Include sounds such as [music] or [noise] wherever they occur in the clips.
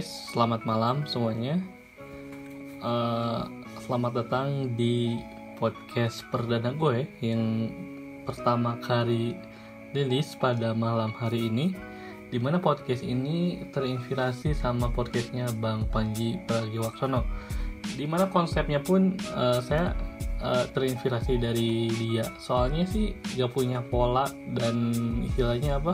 guys, selamat malam semuanya. Uh, selamat datang di podcast perdana gue yang pertama kali rilis pada malam hari ini. Di mana podcast ini terinspirasi sama podcastnya Bang Panji Pragiwaksono. Di mana konsepnya pun uh, saya uh, terinspirasi dari dia. Soalnya sih gak punya pola dan istilahnya apa?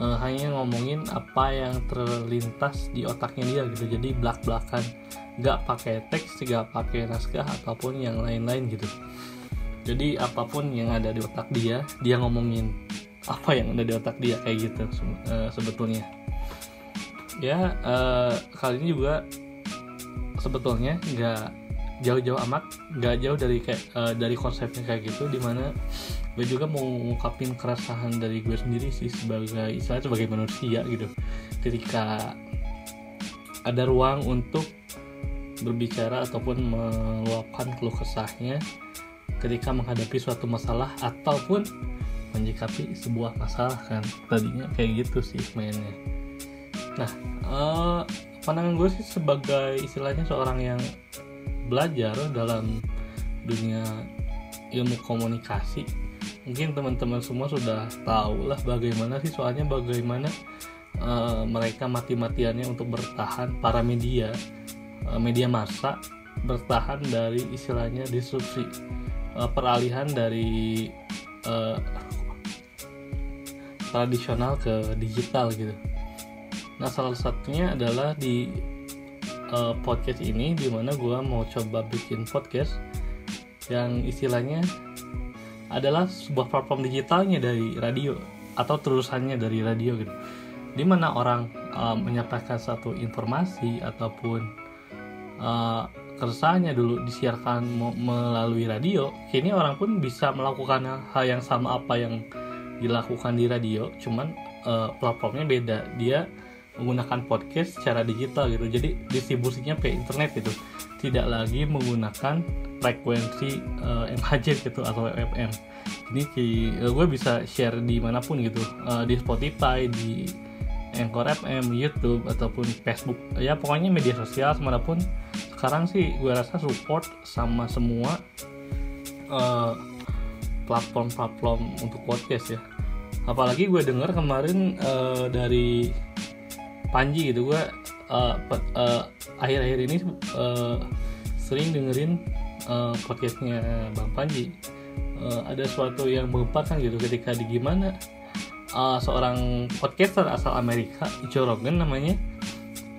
Uh, hanya ngomongin apa yang terlintas di otaknya dia gitu. Jadi belak belakan nggak pakai teks nggak pakai naskah ataupun yang lain-lain gitu. Jadi apa pun yang ada di otak dia dia ngomongin apa yang ada di otak dia kayak gitu uh, sebetulnya. Ya uh, kali ini juga sebetulnya nggak jauh-jauh amat nggak jauh dari kayak uh, dari konsepnya kayak gitu di mana gue juga mau ngungkapin keresahan dari gue sendiri sih sebagai istilahnya sebagai manusia gitu. Ketika ada ruang untuk berbicara ataupun meluapkan keluh kesahnya ketika menghadapi suatu masalah ataupun menyikapi sebuah masalah kan tadinya kayak gitu sih mainnya. Nah uh, pandangan gue sih sebagai istilahnya seorang yang belajar dalam dunia ilmu komunikasi mungkin teman-teman semua sudah tahu lah bagaimana sih soalnya bagaimana uh, mereka mati-matiannya untuk bertahan para media uh, media massa bertahan dari istilahnya disrupsi uh, peralihan dari uh, tradisional ke digital gitu. Nah salah satunya adalah di uh, podcast ini di mana gue mau coba bikin podcast yang istilahnya adalah sebuah platform digitalnya dari radio atau terusannya dari radio gitu. Di mana orang uh, menyampaikan satu informasi ataupun uh, keresahannya dulu disiarkan melalui radio kini orang pun bisa melakukan hal yang sama apa yang dilakukan di radio cuman uh, platformnya beda. Dia menggunakan podcast secara digital gitu. Jadi distribusinya ke internet gitu. Tidak lagi menggunakan frekuensi uh, eh, MHz gitu atau FM jadi uh, gue bisa share di mana pun gitu. Uh, di Spotify di Anchor FM, YouTube ataupun Facebook. Ya pokoknya media sosial mana pun. Sekarang sih gue rasa support sama semua platform-platform uh, untuk podcast ya. Apalagi gue dengar kemarin uh, dari Panji gitu. Gue uh, uh, akhir-akhir ini uh, sering dengerin uh, podcastnya Bang Panji. Uh, ada suatu yang menggemparkan gitu. Ketika di gimana uh, seorang podcaster asal Amerika Joe Rogan namanya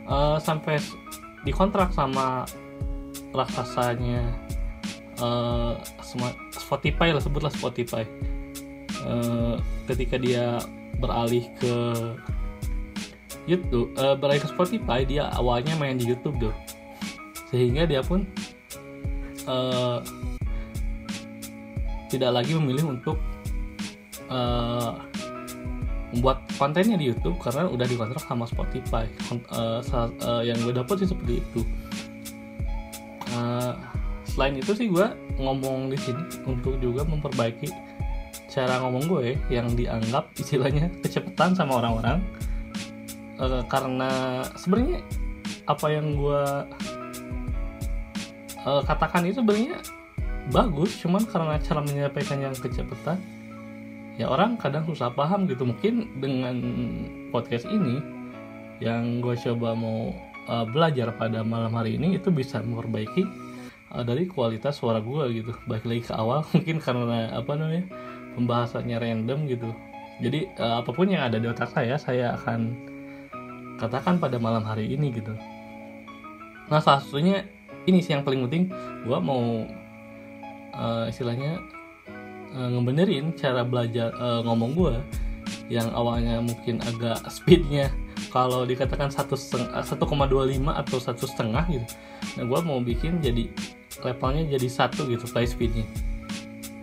uh, sampai dikontrak sama raksasanya uh, Spotify lah sebutlah Spotify. Uh, ketika dia beralih ke YouTube uh, beralih ke Spotify dia awalnya main di YouTube tuh. Sehingga dia pun uh, tidak lagi memilih untuk uh, membuat kontennya di YouTube karena udah dikontrak sama Spotify. Uh, uh, yang gue dapet sih seperti itu. Uh, selain itu sih gue ngomong di sini untuk juga memperbaiki cara ngomong gue yang dianggap istilahnya kecepatan sama orang-orang uh, karena sebenarnya apa yang gue uh, katakan itu sebenarnya bagus cuman karena cara menyampaikan yang kecepatan ya orang kadang susah paham gitu. Mungkin dengan podcast ini yang gue coba mau uh, belajar pada malam hari ini itu bisa memperbaiki uh, dari kualitas suara gue gitu. Baik lagi ke awal [laughs] mungkin karena apa namanya pembahasannya random gitu. Jadi uh, apa pun yang ada di otak saya saya akan katakan pada malam hari ini gitu. Nah salah satunya ini sih yang paling penting gue mau uh, istilahnya uh, ngebenerin cara belajar uh, ngomong gue yang awalnya mungkin agak speednya kalau dikatakan satu satu koma dua lima atau satu setengah gitu. Nah gue mau bikin jadi levelnya jadi satu gitu play speednya.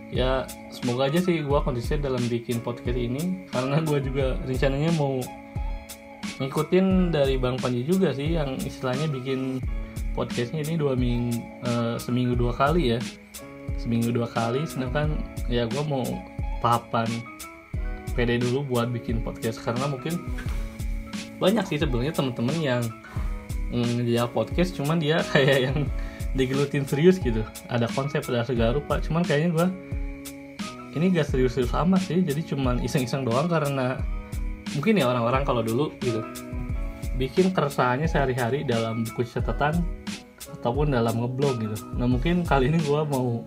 Ya semoga aja sih gue konsisten dalam bikin podcast ini karena gue juga rencananya mau ngikutin dari Bang Panji juga sih yang istilahnya bikin podcastnya ini dua minggu uh, seminggu dua kali ya. Seminggu dua kali sedangkan ya gue mau tahapan pede dulu buat bikin podcast. Karena mungkin banyak sih sebenarnya teman-teman yang dia podcast cuman dia [laughs] kayak yang digelutin serius gitu. Ada konsep ada segala rupa. Cuman kayaknya gue ini gak serius-serius amat sih jadi cuman iseng-iseng doang karena mungkin ya orang-orang kalau dulu gitu bikin keresahannya sehari-hari dalam buku catatan ataupun dalam ngeblog gitu. Nah mungkin kali ini gue mau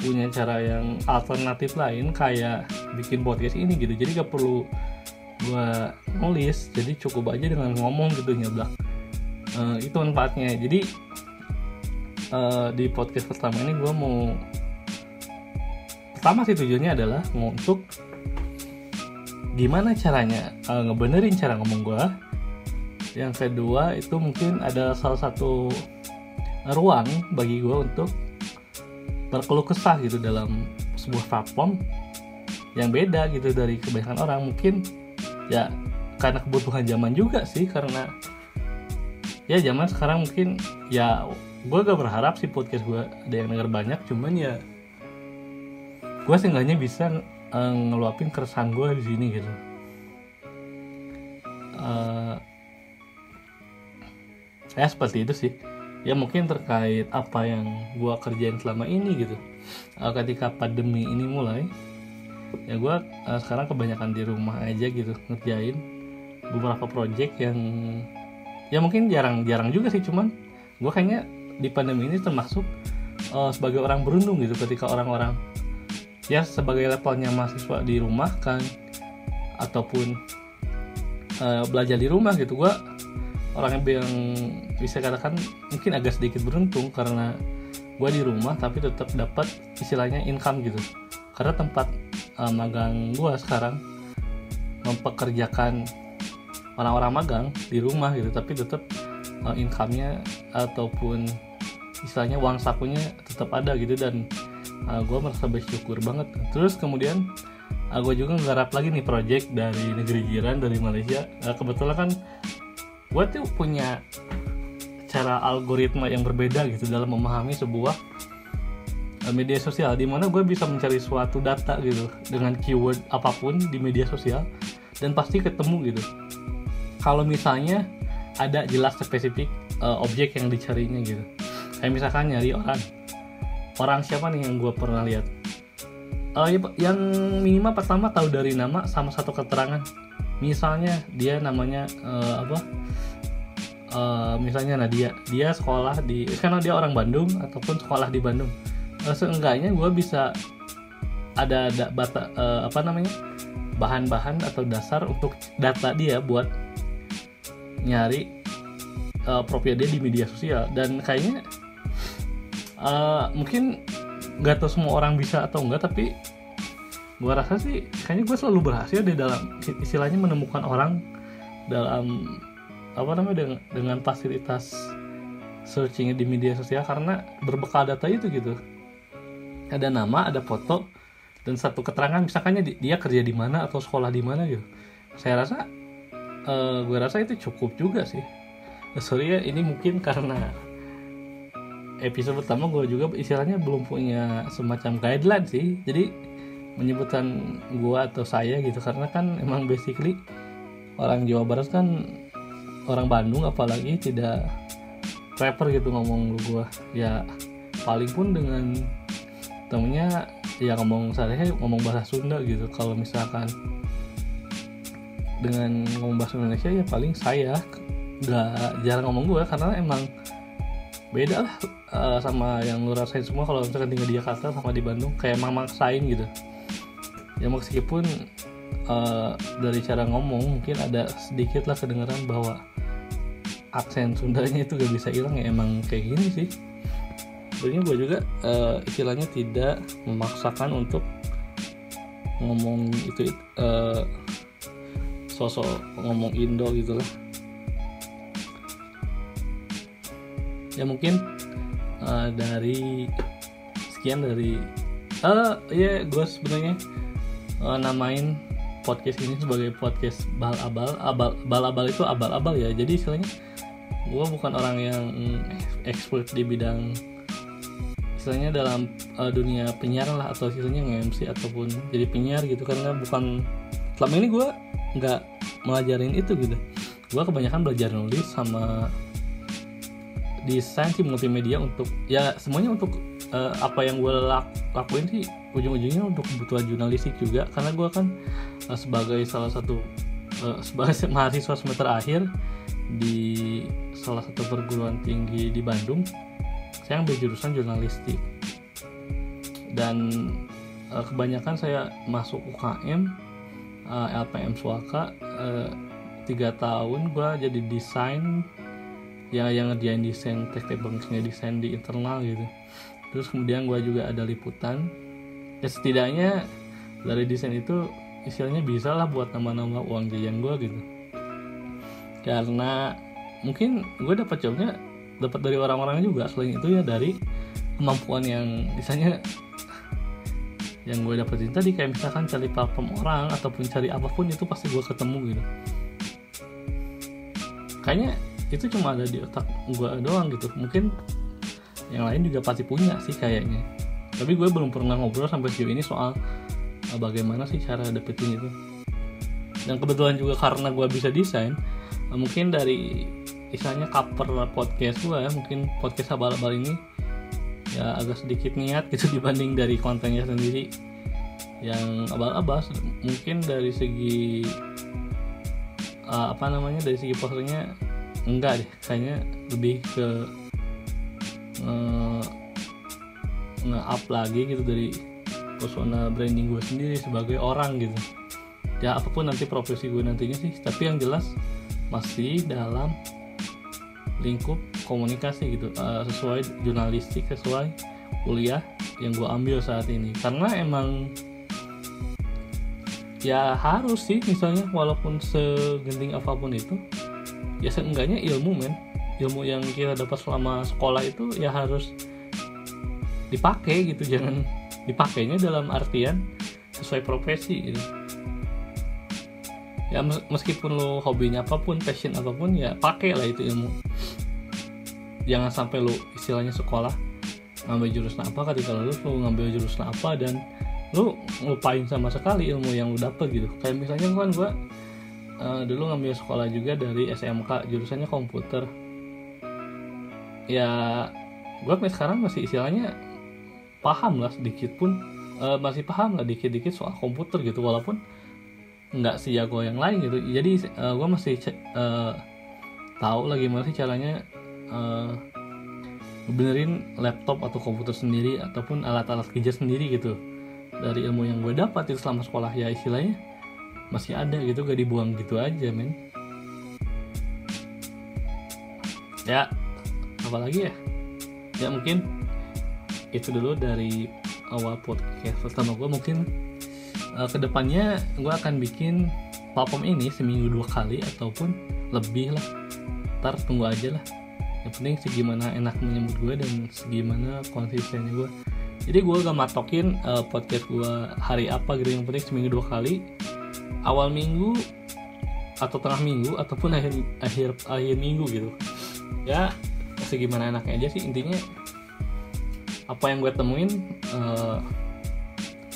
punya cara yang alternatif lain kayak bikin podcast ini gitu. Jadi gak perlu gue nulis jadi cukup aja dengan ngomong gitu nyeblak. Uh, itu manfaatnya. Jadi uh, di podcast pertama ini gue mau pertama sih tujuannya adalah untuk gimana caranya uh, ngebenerin cara ngomong gue yang kedua itu mungkin ada salah satu ruang bagi gue untuk berkeluh kesah gitu dalam sebuah platform yang beda gitu dari kebanyakan orang. Mungkin ya karena kebutuhan zaman juga sih karena ya zaman sekarang mungkin ya gue gak berharap sih podcast gue ada yang denger banyak cuman ya gue seenggaknya bisa uh, ngeluapin keresahan gue di sini gitu. Uh, ya seperti itu sih. Ya mungkin terkait apa yang gue kerjain selama ini gitu. Uh, ketika pandemi ini mulai ya gue uh, sekarang kebanyakan di rumah aja gitu ngerjain beberapa project yang ya mungkin jarang-jarang juga sih cuman gue kayaknya di pandemi ini termasuk uh, sebagai orang beruntung gitu ketika orang-orang ya sebagai levelnya mahasiswa di rumah kan ataupun uh, belajar di rumah gitu gue orang yang bisa katakan mungkin agak sedikit beruntung karena gue di rumah tapi tetap dapat istilahnya income gitu. Karena tempat uh, magang gue sekarang mempekerjakan orang-orang magang di rumah gitu tapi tetap uh, income-nya ataupun istilahnya uang sakunya tetap ada gitu dan uh, gue merasa bersyukur banget. Terus kemudian uh, gue juga nggarap lagi nih project dari negeri jiran dari Malaysia. Uh, kebetulan kan gue tuh punya cara algoritma yang berbeda gitu dalam memahami sebuah media sosial di mana gue bisa mencari suatu data gitu dengan keyword apa pun di media sosial dan pasti ketemu gitu. Kalau misalnya ada jelas spesifik uh, objek yang dicarinya gitu. Kayak misalkan nyari orang orang siapa nih yang gue pernah lihat? Uh, yang minimal pertama tahu dari nama sama satu keterangan. Misalnya dia namanya uh, apa? Uh, misalnya Nadia. Dia sekolah di karena dia orang Bandung ataupun sekolah di Bandung. Uh, seenggaknya gue bisa ada, ada bata, uh, apa namanya? Bahan-bahan atau dasar untuk data dia buat nyari uh, profil dia di media sosial. Dan kayaknya uh, mungkin nggak tahu semua orang bisa atau enggak tapi gue rasa sih kayaknya gue selalu berhasil di dalam istilahnya menemukan orang dalam apa namanya dengan, dengan fasilitas searching di media sosial karena berbekal data itu gitu. Ada nama ada foto dan satu keterangan misalkannya dia kerja di mana atau sekolah di mana gitu. Saya rasa uh, gue rasa itu cukup juga sih. Sorry ya ini mungkin karena episode pertama gue juga istilahnya belum punya semacam guideline sih. Jadi menyebutkan gue atau saya gitu karena kan emang basically orang Jawa Barat kan orang Bandung apalagi tidak rapper gitu ngomong lu gue ya paling pun dengan temennya ya ngomong saya ngomong bahasa Sunda gitu. Kalau misalkan dengan ngomong bahasa Indonesia ya paling saya nggak jarang ngomong gue karena emang beda lah uh, sama yang lu rasain semua kalau misalkan tinggal di Jakarta sama di Bandung kayak emang maksain gitu. Ya meskipun uh, dari cara ngomong mungkin ada sedikit lah kedengaran bahwa aksen Sundanya itu gak bisa hilang ya emang kayak gini sih. Sebenarnya gue juga uh, istilahnya tidak memaksakan untuk ngomong itu uh, sosok ngomong Indo gitu lah ya mungkin uh, dari sekian dari uh, ya gue sebenarnya uh, namain podcast ini sebagai podcast bal abal abal bal abal itu abal abal ya. Jadi istilahnya gue bukan orang yang expert di bidang istilahnya dalam uh, dunia penyiaran lah atau istilahnya nge-MC ataupun jadi penyiar gitu. Karena bukan selama ini gue nggak melajarin itu gitu. Gue kebanyakan belajar nulis sama desain sih multimedia untuk ya semuanya untuk uh, apa yang gue lak lakuin sih ujung-ujungnya untuk kebutuhan jurnalistik juga. Karena gue kan uh, sebagai salah satu uh, sebagai [laughs] mahasiswa semester akhir di salah satu perguruan tinggi di Bandung saya ambil jurusan jurnalistik. Dan uh, kebanyakan saya masuk UKM uh, LPM Suaka tiga tahun gue jadi desain ya yang ngerjain desain teknik banknya desain di internal gitu. Terus kemudian gue juga ada liputan. Ya setidaknya dari desain itu istilahnya bisa lah buat nama-nama uang jajan gue gitu. Karena mungkin gue dapat jawabnya dapat dari orang-orang juga. Selain itu ya dari kemampuan yang misalnya yang gue dapetin tadi kayak misalkan cari platform orang ataupun cari apa pun itu pasti gue ketemu gitu. Kayaknya itu cuma ada di otak gue doang gitu. Mungkin yang lain juga pasti punya sih kayaknya. Tapi gue belum pernah ngobrol sampai sejauh ini soal uh, bagaimana sih cara dapetin itu. Dan kebetulan juga karena gue bisa desain uh, mungkin dari misalnya cover podcast gue ya mungkin podcast abal-abal ini ya agak sedikit niat gitu [laughs] dibanding dari kontennya sendiri yang abal-abal. Mungkin dari segi uh, apa namanya dari segi posternya enggak deh kayaknya lebih ke nge, nge up lagi gitu dari persona branding gue sendiri sebagai orang gitu. Ya apa pun nanti profesi gue nantinya sih tapi yang jelas masih dalam lingkup komunikasi gitu. Uh, sesuai jurnalistik sesuai kuliah yang gue ambil saat ini. Karena emang ya harus sih misalnya walaupun segenting apa pun itu ya seenggaknya ilmu men. Ilmu yang kita dapat selama sekolah itu ya harus dipakai gitu. Jangan dipakainya dalam artian sesuai profesi gitu. Ya meskipun lo hobinya apa pun passion apa pun ya pakai lah itu ilmu. Jangan sampai lo istilahnya sekolah ngambil jurusan apa ketika lulus lo ngambil jurusan apa dan lo ngelupain sama sekali ilmu yang lo dapet gitu. Kayak misalnya kan gue uh, dulu ngambil sekolah juga dari SMK jurusannya komputer. Ya gue sekarang masih istilahnya paham lah sedikit pun. Uh, masih paham lah dikit-dikit soal komputer gitu walaupun nggak sejago yang lain gitu. Jadi uh, gue masih uh, tahu lagi gimana sih caranya uh, benerin laptop atau komputer sendiri ataupun alat-alat kerja sendiri gitu. Dari ilmu yang gue dapat itu selama sekolah ya istilahnya masih ada gitu gak dibuang gitu aja men. Ya apalagi ya? Ya mungkin itu dulu dari awal podcast pertama gue mungkin uh, ke depannya gue akan bikin platform ini seminggu dua kali ataupun lebih lah. Ntar tunggu aja lah. Yang penting segimana enak menyebut gue dan segimana konsistennya gue jadi gue gak matokin uh, podcast gue hari apa gitu. Yang penting seminggu dua kali awal minggu atau tengah minggu ataupun akhir akhir akhir minggu gitu. Ya segimana enaknya aja sih intinya apa yang gue temuin uh,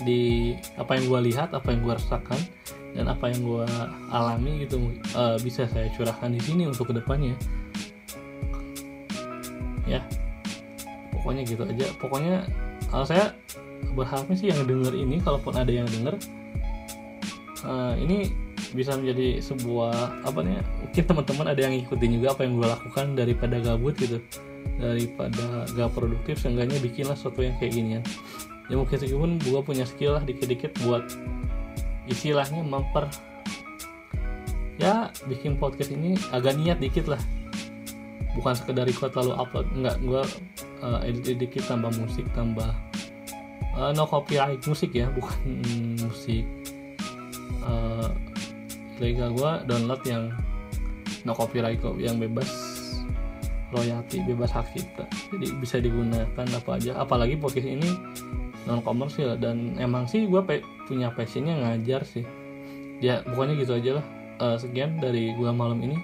di apa yang gue lihat apa yang gue rasakan dan apa yang gue alami gitu uh, bisa saya curahkan di sini untuk ke depannya. Ya pokoknya gitu aja. Pokoknya uh, saya berharapnya sih yang denger ini kalaupun ada yang denger uh, ini bisa menjadi sebuah apa nih mungkin teman-teman ada yang ikutin juga apa yang gue lakukan daripada gabut gitu. Daripada gak produktif seenggaknya bikinlah sesuatu yang kayak ginian. Ya mungkin meskipun gue punya skill lah dikit-dikit buat istilahnya memper ya bikin podcast ini agak niat dikit lah. Bukan sekedar record lalu upload enggak gue uh, edit dikit tambah musik tambah uh, no copyright musik ya bukan mm, [laughs] musik uh, legal gue download yang no copyright kok yang bebas royalti bebas hak cipta. Jadi bisa digunakan apa aja. Apalagi podcast ini non komersil dan emang sih gue pe punya passionnya ngajar sih. Ya pokoknya gitu aja lah. Uh, sekian dari gue malam ini